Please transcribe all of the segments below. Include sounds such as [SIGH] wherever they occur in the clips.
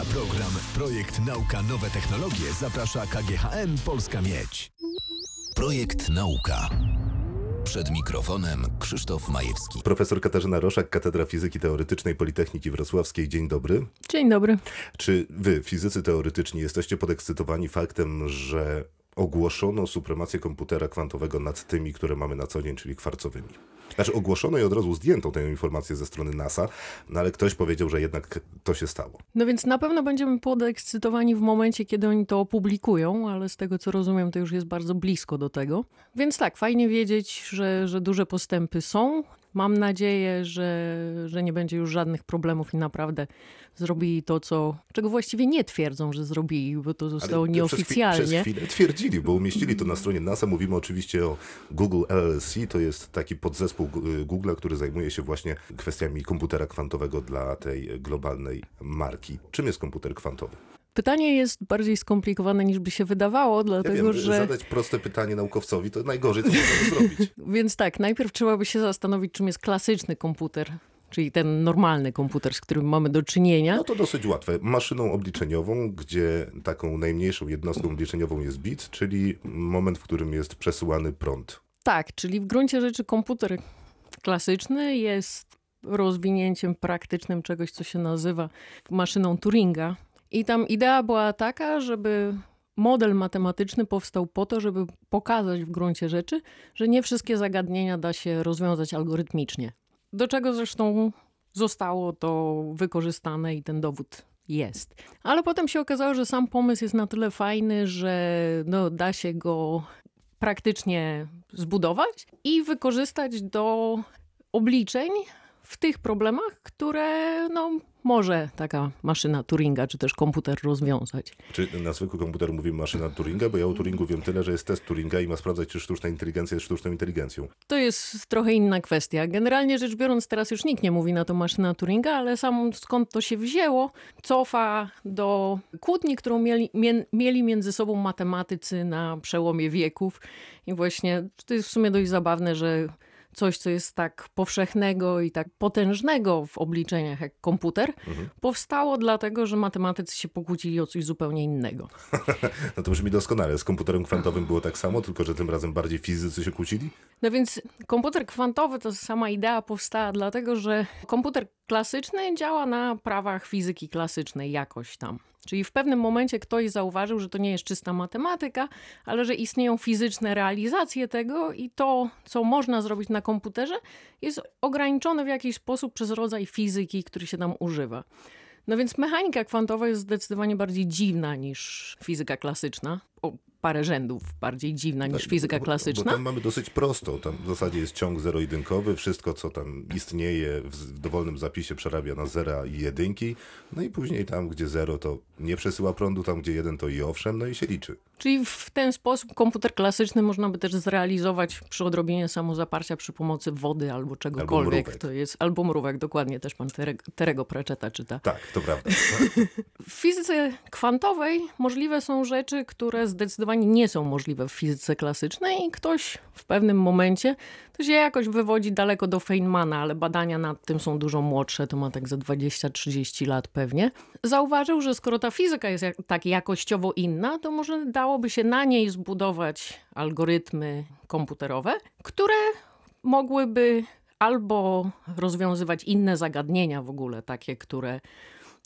Na program Projekt Nauka Nowe Technologie zaprasza KGHM Polska Miedź. Projekt Nauka. Przed mikrofonem Krzysztof Majewski. Profesor Katarzyna Roszak, Katedra Fizyki Teoretycznej Politechniki Wrocławskiej. Dzień dobry. Dzień dobry. Czy wy, fizycy teoretyczni, jesteście podekscytowani faktem, że ogłoszono supremację komputera kwantowego nad tymi, które mamy na co dzień, czyli kwarcowymi? Znaczy ogłoszono i od razu zdjęto tę informację ze strony NASA, no ale ktoś powiedział, że jednak to się stało. No więc na pewno będziemy podekscytowani w momencie, kiedy oni to opublikują, ale z tego co rozumiem, to już jest bardzo blisko do tego. Więc tak, fajnie wiedzieć, że, że duże postępy są. Mam nadzieję, że, że nie będzie już żadnych problemów i naprawdę zrobili to, co, czego właściwie nie twierdzą, że zrobili, bo to zostało Ale nieoficjalnie. Przez, chwi- przez chwilę twierdzili, bo umieścili to na stronie NASA. Mówimy oczywiście o Google LLC. To jest taki podzespół Google'a, który zajmuje się właśnie kwestiami komputera kwantowego dla tej globalnej marki. Czym jest komputer kwantowy? Pytanie jest bardziej skomplikowane niż by się wydawało, Ja dlatego wiem, że. zadać proste pytanie naukowcowi to najgorzej, co można [LAUGHS] zrobić. Więc tak, najpierw trzeba by się zastanowić, czym jest klasyczny komputer, czyli ten normalny komputer, z którym mamy do czynienia. No to dosyć łatwe. Maszyną obliczeniową, gdzie taką najmniejszą jednostką obliczeniową jest bit, czyli moment, w którym jest przesyłany prąd. Tak, czyli w gruncie rzeczy komputer klasyczny jest rozwinięciem praktycznym czegoś, co się nazywa maszyną Turinga. I tam idea była taka, żeby model matematyczny powstał po to, żeby pokazać w gruncie rzeczy, że nie wszystkie zagadnienia da się rozwiązać algorytmicznie. Do czego zresztą zostało to wykorzystane i ten dowód jest. Ale potem się okazało, że sam pomysł jest na tyle fajny, że no, da się go praktycznie zbudować i wykorzystać do obliczeń w tych problemach, które no, może taka maszyna Turinga czy też komputer rozwiązać. Czy na zwykły komputer mówimy maszyna Turinga? Bo ja o Turingu wiem tyle, że jest test Turinga i ma sprawdzać, czy sztuczna inteligencja jest sztuczną inteligencją. To jest trochę inna kwestia. Generalnie rzecz biorąc, teraz już nikt nie mówi na to maszyna Turinga, ale sam skąd to się wzięło, cofa do kłótni, którą mieli, mie, mieli między sobą matematycy na przełomie wieków. I właśnie to jest w sumie dość zabawne, że coś, co jest tak powszechnego i tak potężnego w obliczeniach jak komputer, powstało dlatego, że matematycy się pokłócili o coś zupełnie innego. [LAUGHS] No to brzmi doskonale. Z komputerem kwantowym było tak samo, tylko że tym razem bardziej fizycy się kłócili? No więc komputer kwantowy to sama idea powstała dlatego, że komputer klasyczny działa na prawach fizyki klasycznej jakoś tam. Czyli w pewnym momencie ktoś zauważył, że to nie jest czysta matematyka, ale że istnieją fizyczne realizacje tego i to, co można zrobić na komputerze, jest ograniczone w jakiś sposób przez rodzaj fizyki, który się tam używa. No więc mechanika kwantowa jest zdecydowanie bardziej dziwna niż fizyka klasyczna. O parę rzędów bardziej dziwna niż fizyka Bo- klasyczna. Bo tam mamy dosyć prosto. Tam w zasadzie jest ciąg zero-jedynkowy. Wszystko, co tam istnieje w dowolnym zapisie przerabia na zera i jedynki. No i później tam, gdzie zero to nie przesyła prądu, tam gdzie jeden to i owszem, no i się liczy. Czyli w ten sposób komputer klasyczny można by też zrealizować przy odrobinie samozaparcia przy pomocy wody albo czegokolwiek. mrówek. to jest, albo mrówek, dokładnie, też pan Terego, Terego Pratchetta czyta. Tak, to prawda. [LAUGHS] W fizyce kwantowej możliwe są rzeczy, które zdecydowanie nie są możliwe w fizyce klasycznej i ktoś w pewnym momencie, to się jakoś wywodzi daleko do Feynmana, ale badania nad tym są dużo młodsze, to ma tak za 20-30 lat pewnie, zauważył, że skoro ta fizyka jest tak jakościowo inna, to może dałoby się na niej zbudować algorytmy komputerowe, które mogłyby albo rozwiązywać inne zagadnienia w ogóle, takie, które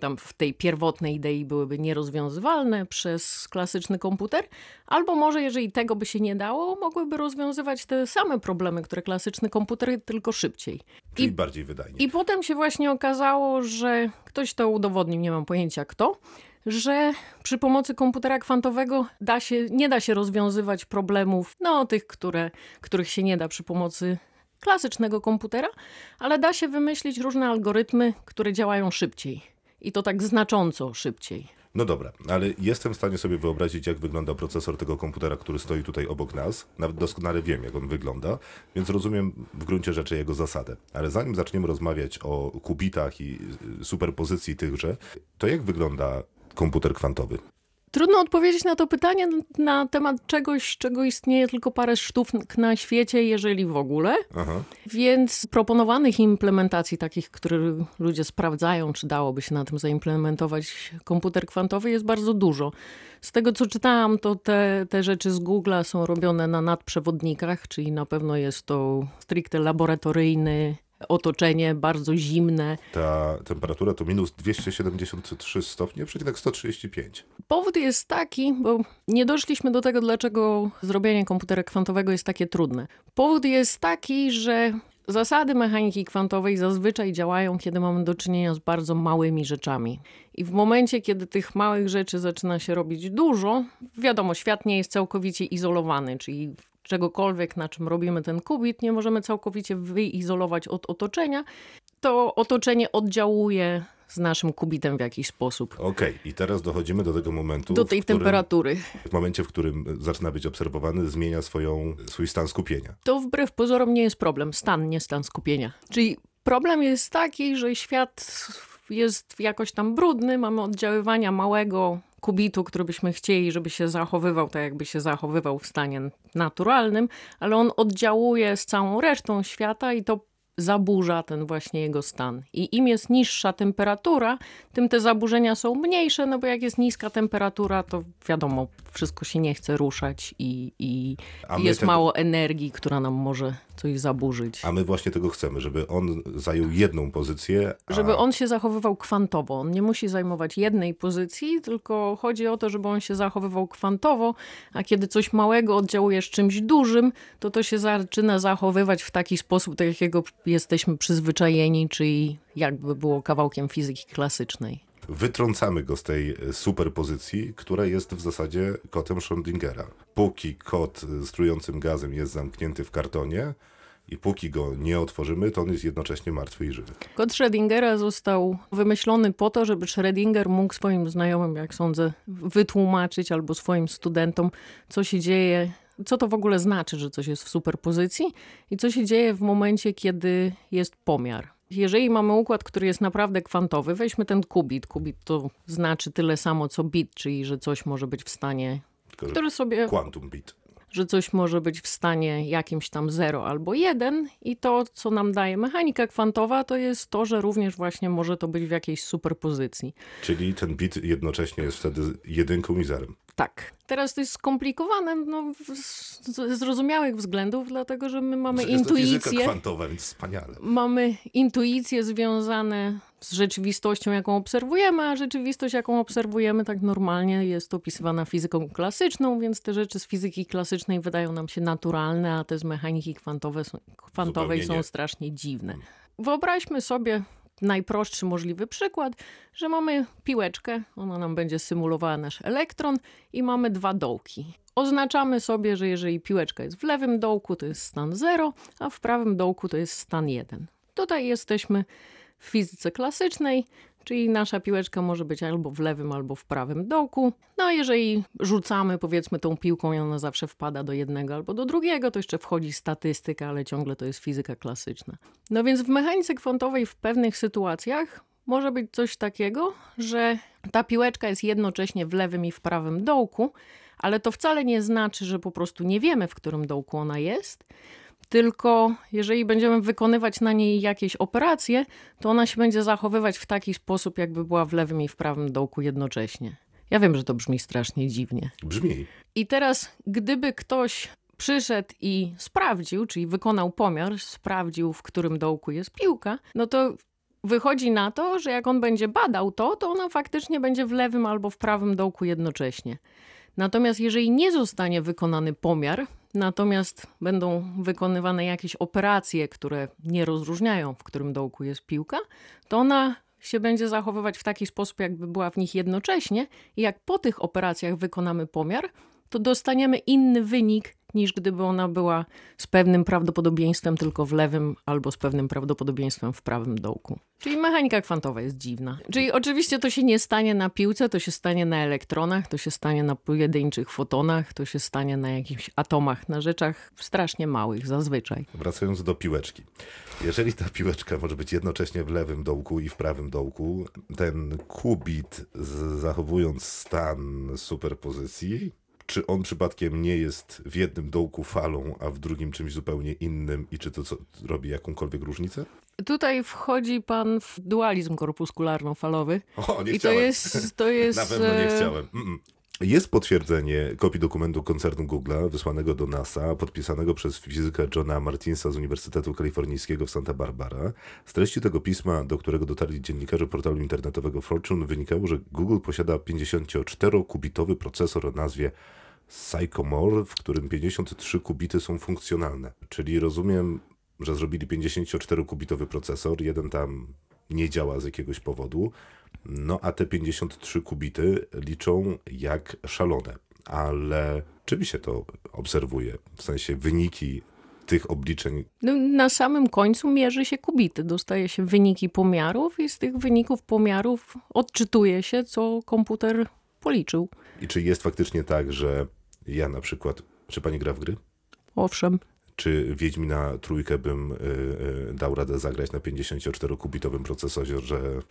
tam w tej pierwotnej idei byłyby nierozwiązywalne przez klasyczny komputer, albo może, jeżeli tego by się nie dało, mogłyby rozwiązywać te same problemy, które klasyczny komputer, tylko szybciej. Czyli I- bardziej wydajnie. I potem się właśnie okazało, że ktoś to udowodnił, nie mam pojęcia kto, że przy pomocy komputera kwantowego da się, nie da się rozwiązywać problemów, no tych, które, których się nie da przy pomocy klasycznego komputera, ale da się wymyślić różne algorytmy, które działają szybciej. I to tak znacząco szybciej. No dobra, ale jestem w stanie sobie wyobrazić, jak wygląda procesor tego komputera, który stoi tutaj obok nas. Nawet doskonale wiem, jak on wygląda, więc rozumiem w gruncie rzeczy jego zasadę. Ale zanim zaczniemy rozmawiać o kubitach i superpozycji tychże, to jak wygląda komputer kwantowy? Trudno odpowiedzieć na to pytanie na temat czegoś, czego istnieje tylko parę sztuk na świecie, jeżeli w ogóle. Aha. Więc proponowanych implementacji, takich, które ludzie sprawdzają, czy dałoby się na tym zaimplementować komputer kwantowy, jest bardzo dużo. Z tego, co czytałam, to te, te rzeczy z Google'a są robione na nadprzewodnikach, czyli na pewno jest to stricte laboratoryjny otoczenie bardzo zimne. Ta temperatura to minus 273 stopnie, przecinek 135. Powód jest taki, bo nie doszliśmy do tego, dlaczego zrobienie komputera kwantowego jest takie trudne. Powód jest taki, że Zasady mechaniki kwantowej zazwyczaj działają, kiedy mamy do czynienia z bardzo małymi rzeczami. I w momencie, kiedy tych małych rzeczy zaczyna się robić dużo, wiadomo, świat nie jest całkowicie izolowany, czyli czegokolwiek, na czym robimy ten kubit, nie możemy całkowicie wyizolować od otoczenia. To otoczenie oddziałuje z naszym kubitem w jakiś sposób. Okej, okay. i teraz dochodzimy do tego momentu. Do tej którym, temperatury. W momencie, w którym zaczyna być obserwowany, zmienia swoją, swój stan skupienia. To wbrew pozorom nie jest problem. Stan, nie stan skupienia. Czyli problem jest taki, że świat jest jakoś tam brudny, mamy oddziaływania małego kubitu, który byśmy chcieli, żeby się zachowywał tak, jakby się zachowywał w stanie naturalnym, ale on oddziałuje z całą resztą świata i to zaburza ten właśnie jego stan. I im jest niższa temperatura, tym te zaburzenia są mniejsze, no bo jak jest niska temperatura, to wiadomo, wszystko się nie chce ruszać i, i jest tego... mało energii, która nam może coś zaburzyć. A my właśnie tego chcemy, żeby on zajął jedną pozycję. A... Żeby on się zachowywał kwantowo. On nie musi zajmować jednej pozycji, tylko chodzi o to, żeby on się zachowywał kwantowo, a kiedy coś małego oddziałuje z czymś dużym, to to się zaczyna zachowywać w taki sposób, tak jakiego jesteśmy przyzwyczajeni, czyli jakby było kawałkiem fizyki klasycznej wytrącamy go z tej superpozycji, która jest w zasadzie kotem Schrödingera. Póki kot z trującym gazem jest zamknięty w kartonie, i póki go nie otworzymy, to on jest jednocześnie martwy i żywy. Kod Schrödingera został wymyślony po to, żeby Schrödinger mógł swoim znajomym, jak sądzę, wytłumaczyć albo swoim studentom, co się dzieje, co to w ogóle znaczy, że coś jest w superpozycji i co się dzieje w momencie, kiedy jest pomiar. Jeżeli mamy układ, który jest naprawdę kwantowy, weźmy ten kubit. Kubit to znaczy tyle samo co bit, czyli że coś może być w stanie, Tylko, który sobie... Quantum bit że coś może być w stanie jakimś tam 0 albo 1 i to, co nam daje mechanika kwantowa, to jest to, że również właśnie może to być w jakiejś superpozycji. Czyli ten bit jednocześnie jest wtedy jedynką i zerem. Tak. Teraz to jest skomplikowane no, z zrozumiałych względów, dlatego że my mamy jest intuicję. To kwantowa, więc wspaniale. Mamy intuicje związane z rzeczywistością, jaką obserwujemy, a rzeczywistość, jaką obserwujemy tak normalnie jest opisywana fizyką klasyczną, więc te rzeczy z fizyki klasycznej wydają nam się naturalne, a te z mechaniki kwantowe, kwantowej są strasznie dziwne. Wyobraźmy sobie najprostszy możliwy przykład, że mamy piłeczkę, ona nam będzie symulowała nasz elektron i mamy dwa dołki. Oznaczamy sobie, że jeżeli piłeczka jest w lewym dołku, to jest stan 0, a w prawym dołku to jest stan 1. Tutaj jesteśmy w fizyce klasycznej, czyli nasza piłeczka może być albo w lewym, albo w prawym dołku. No a jeżeli rzucamy powiedzmy tą piłką i ona zawsze wpada do jednego albo do drugiego, to jeszcze wchodzi statystyka, ale ciągle to jest fizyka klasyczna. No więc w mechanice kwantowej w pewnych sytuacjach może być coś takiego, że ta piłeczka jest jednocześnie w lewym i w prawym dołku, ale to wcale nie znaczy, że po prostu nie wiemy, w którym dołku ona jest, tylko jeżeli będziemy wykonywać na niej jakieś operacje, to ona się będzie zachowywać w taki sposób, jakby była w lewym i w prawym dołku jednocześnie. Ja wiem, że to brzmi strasznie dziwnie. Brzmi. I teraz, gdyby ktoś przyszedł i sprawdził, czyli wykonał pomiar, sprawdził, w którym dołku jest piłka, no to wychodzi na to, że jak on będzie badał to, to ona faktycznie będzie w lewym albo w prawym dołku jednocześnie. Natomiast jeżeli nie zostanie wykonany pomiar, natomiast będą wykonywane jakieś operacje, które nie rozróżniają, w którym dołku jest piłka, to ona się będzie zachowywać w taki sposób, jakby była w nich jednocześnie, i jak po tych operacjach wykonamy pomiar, to dostaniemy inny wynik niż gdyby ona była z pewnym prawdopodobieństwem tylko w lewym albo z pewnym prawdopodobieństwem w prawym dołku. Czyli mechanika kwantowa jest dziwna. Czyli oczywiście to się nie stanie na piłce, to się stanie na elektronach, to się stanie na pojedynczych fotonach, to się stanie na jakichś atomach, na rzeczach strasznie małych zazwyczaj. Wracając do piłeczki. Jeżeli ta piłeczka może być jednocześnie w lewym dołku i w prawym dołku, ten kubit zachowując stan superpozycji, czy on przypadkiem nie jest w jednym dołku falą, a w drugim czymś zupełnie innym i czy to co, robi jakąkolwiek różnicę? Tutaj wchodzi pan w dualizm korpuskularno-falowy. O, nie I chciałem. to jest, to [LAUGHS] jest... Na pewno nie e, chciałem. Mm-mm. Jest potwierdzenie kopii dokumentu koncernu Google'a wysłanego do NASA, podpisanego przez fizyka Johna Martinsa z Uniwersytetu Kalifornijskiego w Santa Barbara. Z treści tego pisma, do którego dotarli dziennikarze portalu internetowego Fortune, wynikało, że Google posiada 54-kubitowy procesor o nazwie Sycamore, w którym 53 kubity są funkcjonalne. Czyli rozumiem, że zrobili 54-kubitowy procesor, jeden tam nie działa z jakiegoś powodu, no a te 53 kubity liczą jak szalone. Ale czym się to obserwuje? W sensie wyniki tych obliczeń. No, na samym końcu mierzy się kubity. Dostaje się wyniki pomiarów i z tych wyników pomiarów odczytuje się, co komputer policzył. I czy jest faktycznie tak, że ja na przykład, czy pani gra w gry? Owszem. Czy Wiedźmina trójkę bym y, y, dał radę zagrać na 54-kubitowym procesorze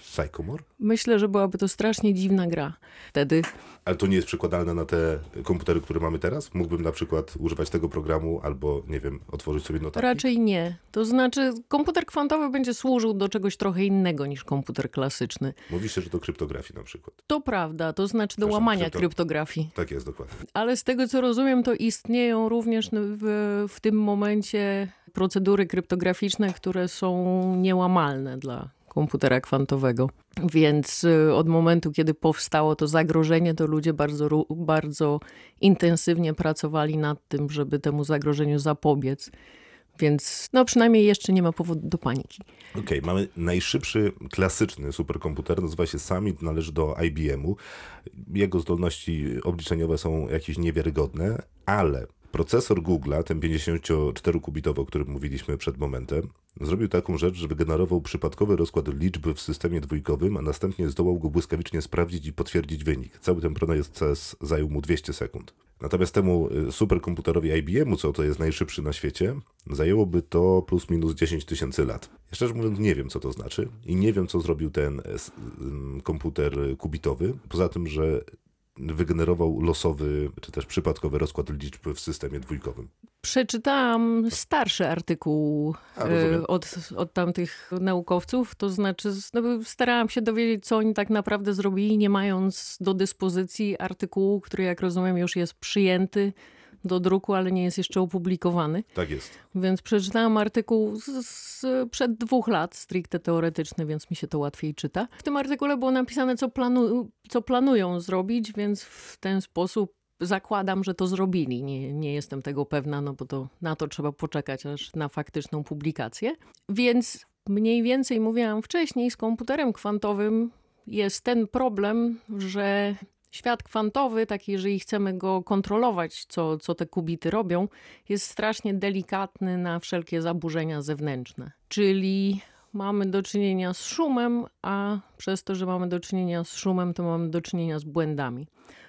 Sycamore? Myślę, że byłaby to strasznie dziwna gra. Wtedy Ale to nie jest przekładalne na te komputery, które mamy teraz? Mógłbym na przykład używać tego programu albo, nie wiem, otworzyć sobie notatki? raczej nie. To znaczy, komputer kwantowy będzie służył do czegoś trochę innego niż komputer klasyczny. Mówi się, że do kryptografii na przykład. To prawda, to znaczy do łamania krypto- kryptografii. Tak jest dokładnie. Ale z tego co rozumiem, to istnieją również w, w tym momencie procedury kryptograficzne, które są niełamalne dla komputera kwantowego. Więc y, od momentu, kiedy powstało to zagrożenie, to ludzie bardzo, bardzo intensywnie pracowali nad tym, żeby temu zagrożeniu zapobiec. Więc no przynajmniej jeszcze nie ma powodu do paniki. Okej, mamy najszybszy klasyczny superkomputer, nazywa się Summit, należy do IBM-u. Jego zdolności obliczeniowe są jakieś niewiarygodne, ale procesor Google'a, ten 54-kubitowy, o którym mówiliśmy przed momentem, zrobił taką rzecz, że wygenerował przypadkowy rozkład liczby w systemie dwójkowym, a następnie zdołał go błyskawicznie sprawdzić i potwierdzić wynik. Cały ten proces zajął mu 200 sekund. Natomiast temu y, superkomputerowi IBM-u, co to jest najszybszy na świecie, zajęłoby to plus minus 10 tysięcy lat. Ja szczerze mówiąc nie wiem, co to znaczy i nie wiem, co zrobił ten s- ym, komputer y, kubitowy, poza tym, że wygenerował losowy czy też przypadkowy rozkład liczb w systemie dwójkowym. Przeczytałam starszy artykuł A, e, od, od tamtych naukowców, to znaczy no, starałam się dowiedzieć, co oni tak naprawdę zrobili, nie mając do dyspozycji artykułu, który jak rozumiem już jest przyjęty do druku, ale nie jest jeszcze opublikowany. Tak jest. Więc przeczytałam artykuł z, z, przed dwóch lat, stricte teoretyczny, więc mi się to łatwiej czyta. W tym artykule było napisane, co, planu, co planują zrobić, więc w ten sposób zakładam, że to zrobili. Nie, nie jestem tego pewna, no bo to, na to trzeba poczekać aż na faktyczną publikację. Więc mniej więcej mówiłam wcześniej, z komputerem kwantowym jest ten problem, że świat kwantowy, taki jeżeli chcemy go kontrolować, co, co te kubity robią, jest strasznie delikatny na wszelkie zaburzenia zewnętrzne. Czyli mamy do czynienia z szumem, a przez to, że mamy do czynienia z szumem, to mamy do czynienia z błędami.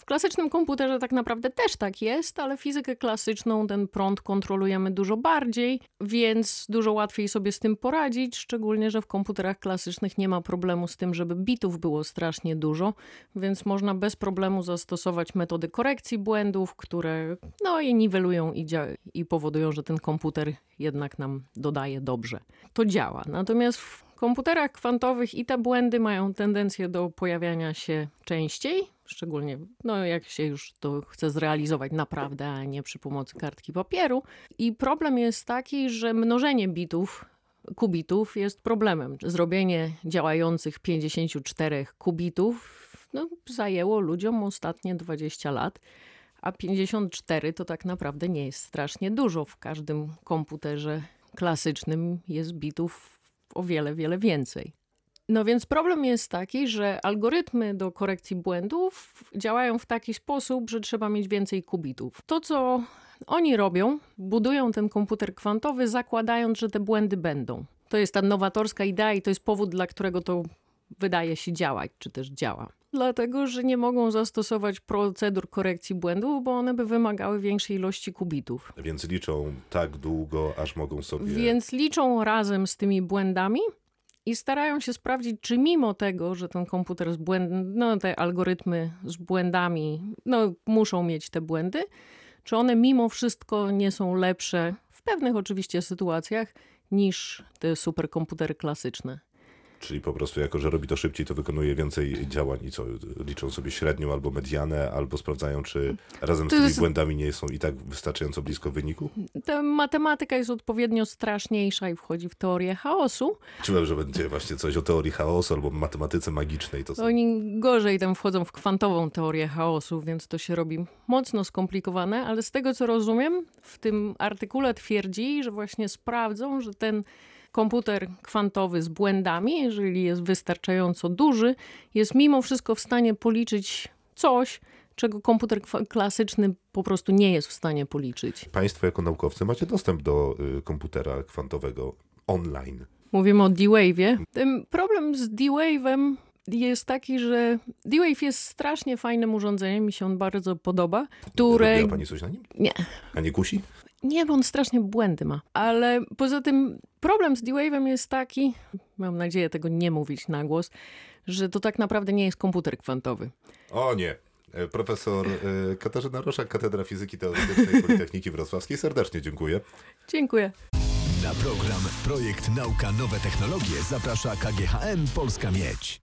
W klasycznym komputerze tak naprawdę też tak jest, ale fizykę klasyczną, ten prąd kontrolujemy dużo bardziej, więc dużo łatwiej sobie z tym poradzić, szczególnie, że w komputerach klasycznych nie ma problemu z tym, żeby bitów było strasznie dużo, więc można bez problemu zastosować metody korekcji błędów, które no je niwelują i, i powodują, że ten komputer jednak nam dodaje dobrze. To działa. Natomiast w komputerach kwantowych i te błędy mają tendencję do pojawiania się częściej, szczególnie no, jak się już to chce zrealizować naprawdę, a nie przy pomocy kartki papieru. I problem jest taki, że mnożenie bitów kubitów jest problemem. Zrobienie działających 54 kubitów no, zajęło ludziom ostatnie 20 lat, a 54 to tak naprawdę nie jest strasznie dużo. W każdym komputerze klasycznym jest bitów o wiele, wiele więcej. No więc problem jest taki, że algorytmy do korekcji błędów działają w taki sposób, że trzeba mieć więcej kubitów. To, co oni robią? Budują ten komputer kwantowy, zakładając, że te błędy będą. To jest ta nowatorska idea i to jest powód, dla którego to wydaje się działać, czy też działa. Dlatego, że nie mogą zastosować procedur korekcji błędów, bo one by wymagały większej ilości kubitów. Więc liczą tak długo, aż mogą sobie... Więc liczą razem z tymi błędami i starają się sprawdzić, czy mimo tego, że ten komputer z błędami, no te algorytmy z błędami, no muszą mieć te błędy, czy one mimo wszystko nie są lepsze w pewnych oczywiście sytuacjach niż te superkomputery klasyczne. Czyli po prostu jako, że robi to szybciej, to wykonuje więcej działań i co? Liczą sobie średnią albo medianę, albo sprawdzają, czy razem z To tymi jest- błędami nie są i tak wystarczająco blisko wyniku? Ta matematyka jest odpowiednio straszniejsza i wchodzi w teorię chaosu. Czułem, że będzie właśnie coś o teorii chaosu albo matematyce magicznej. To Oni gorzej tam wchodzą w kwantową teorię chaosu, więc to się robi mocno skomplikowane, ale z tego co rozumiem, w tym artykule twierdzi, że właśnie sprawdzą, że ten komputer kwantowy z błędami, jeżeli jest wystarczająco duży, jest mimo wszystko w stanie policzyć coś, czego komputer klasyczny po prostu nie jest w stanie policzyć. Państwo jako naukowcy macie dostęp do y, komputera kwantowego online. Mówimy o D-Wave'ie. Problem z D-Wave'em jest taki, że D-Wave jest strasznie fajnym urządzeniem, mi się on bardzo podoba, które... Robiła pani coś na nim? Nie, A nie kusi? Nie, bo on strasznie błędy ma. Ale poza tym problem z D-Wave'em jest taki, mam nadzieję tego nie mówić na głos, że to tak naprawdę nie jest komputer kwantowy. O nie. E, Profesor e, Katarzyna Roszak, Katedra Fizyki Teoretycznej Politechniki Wrocławskiej. Serdecznie dziękuję. Dziękuję. Na program Projekt Nauka Nowe Technologie zaprasza KGHM Polska Miedź.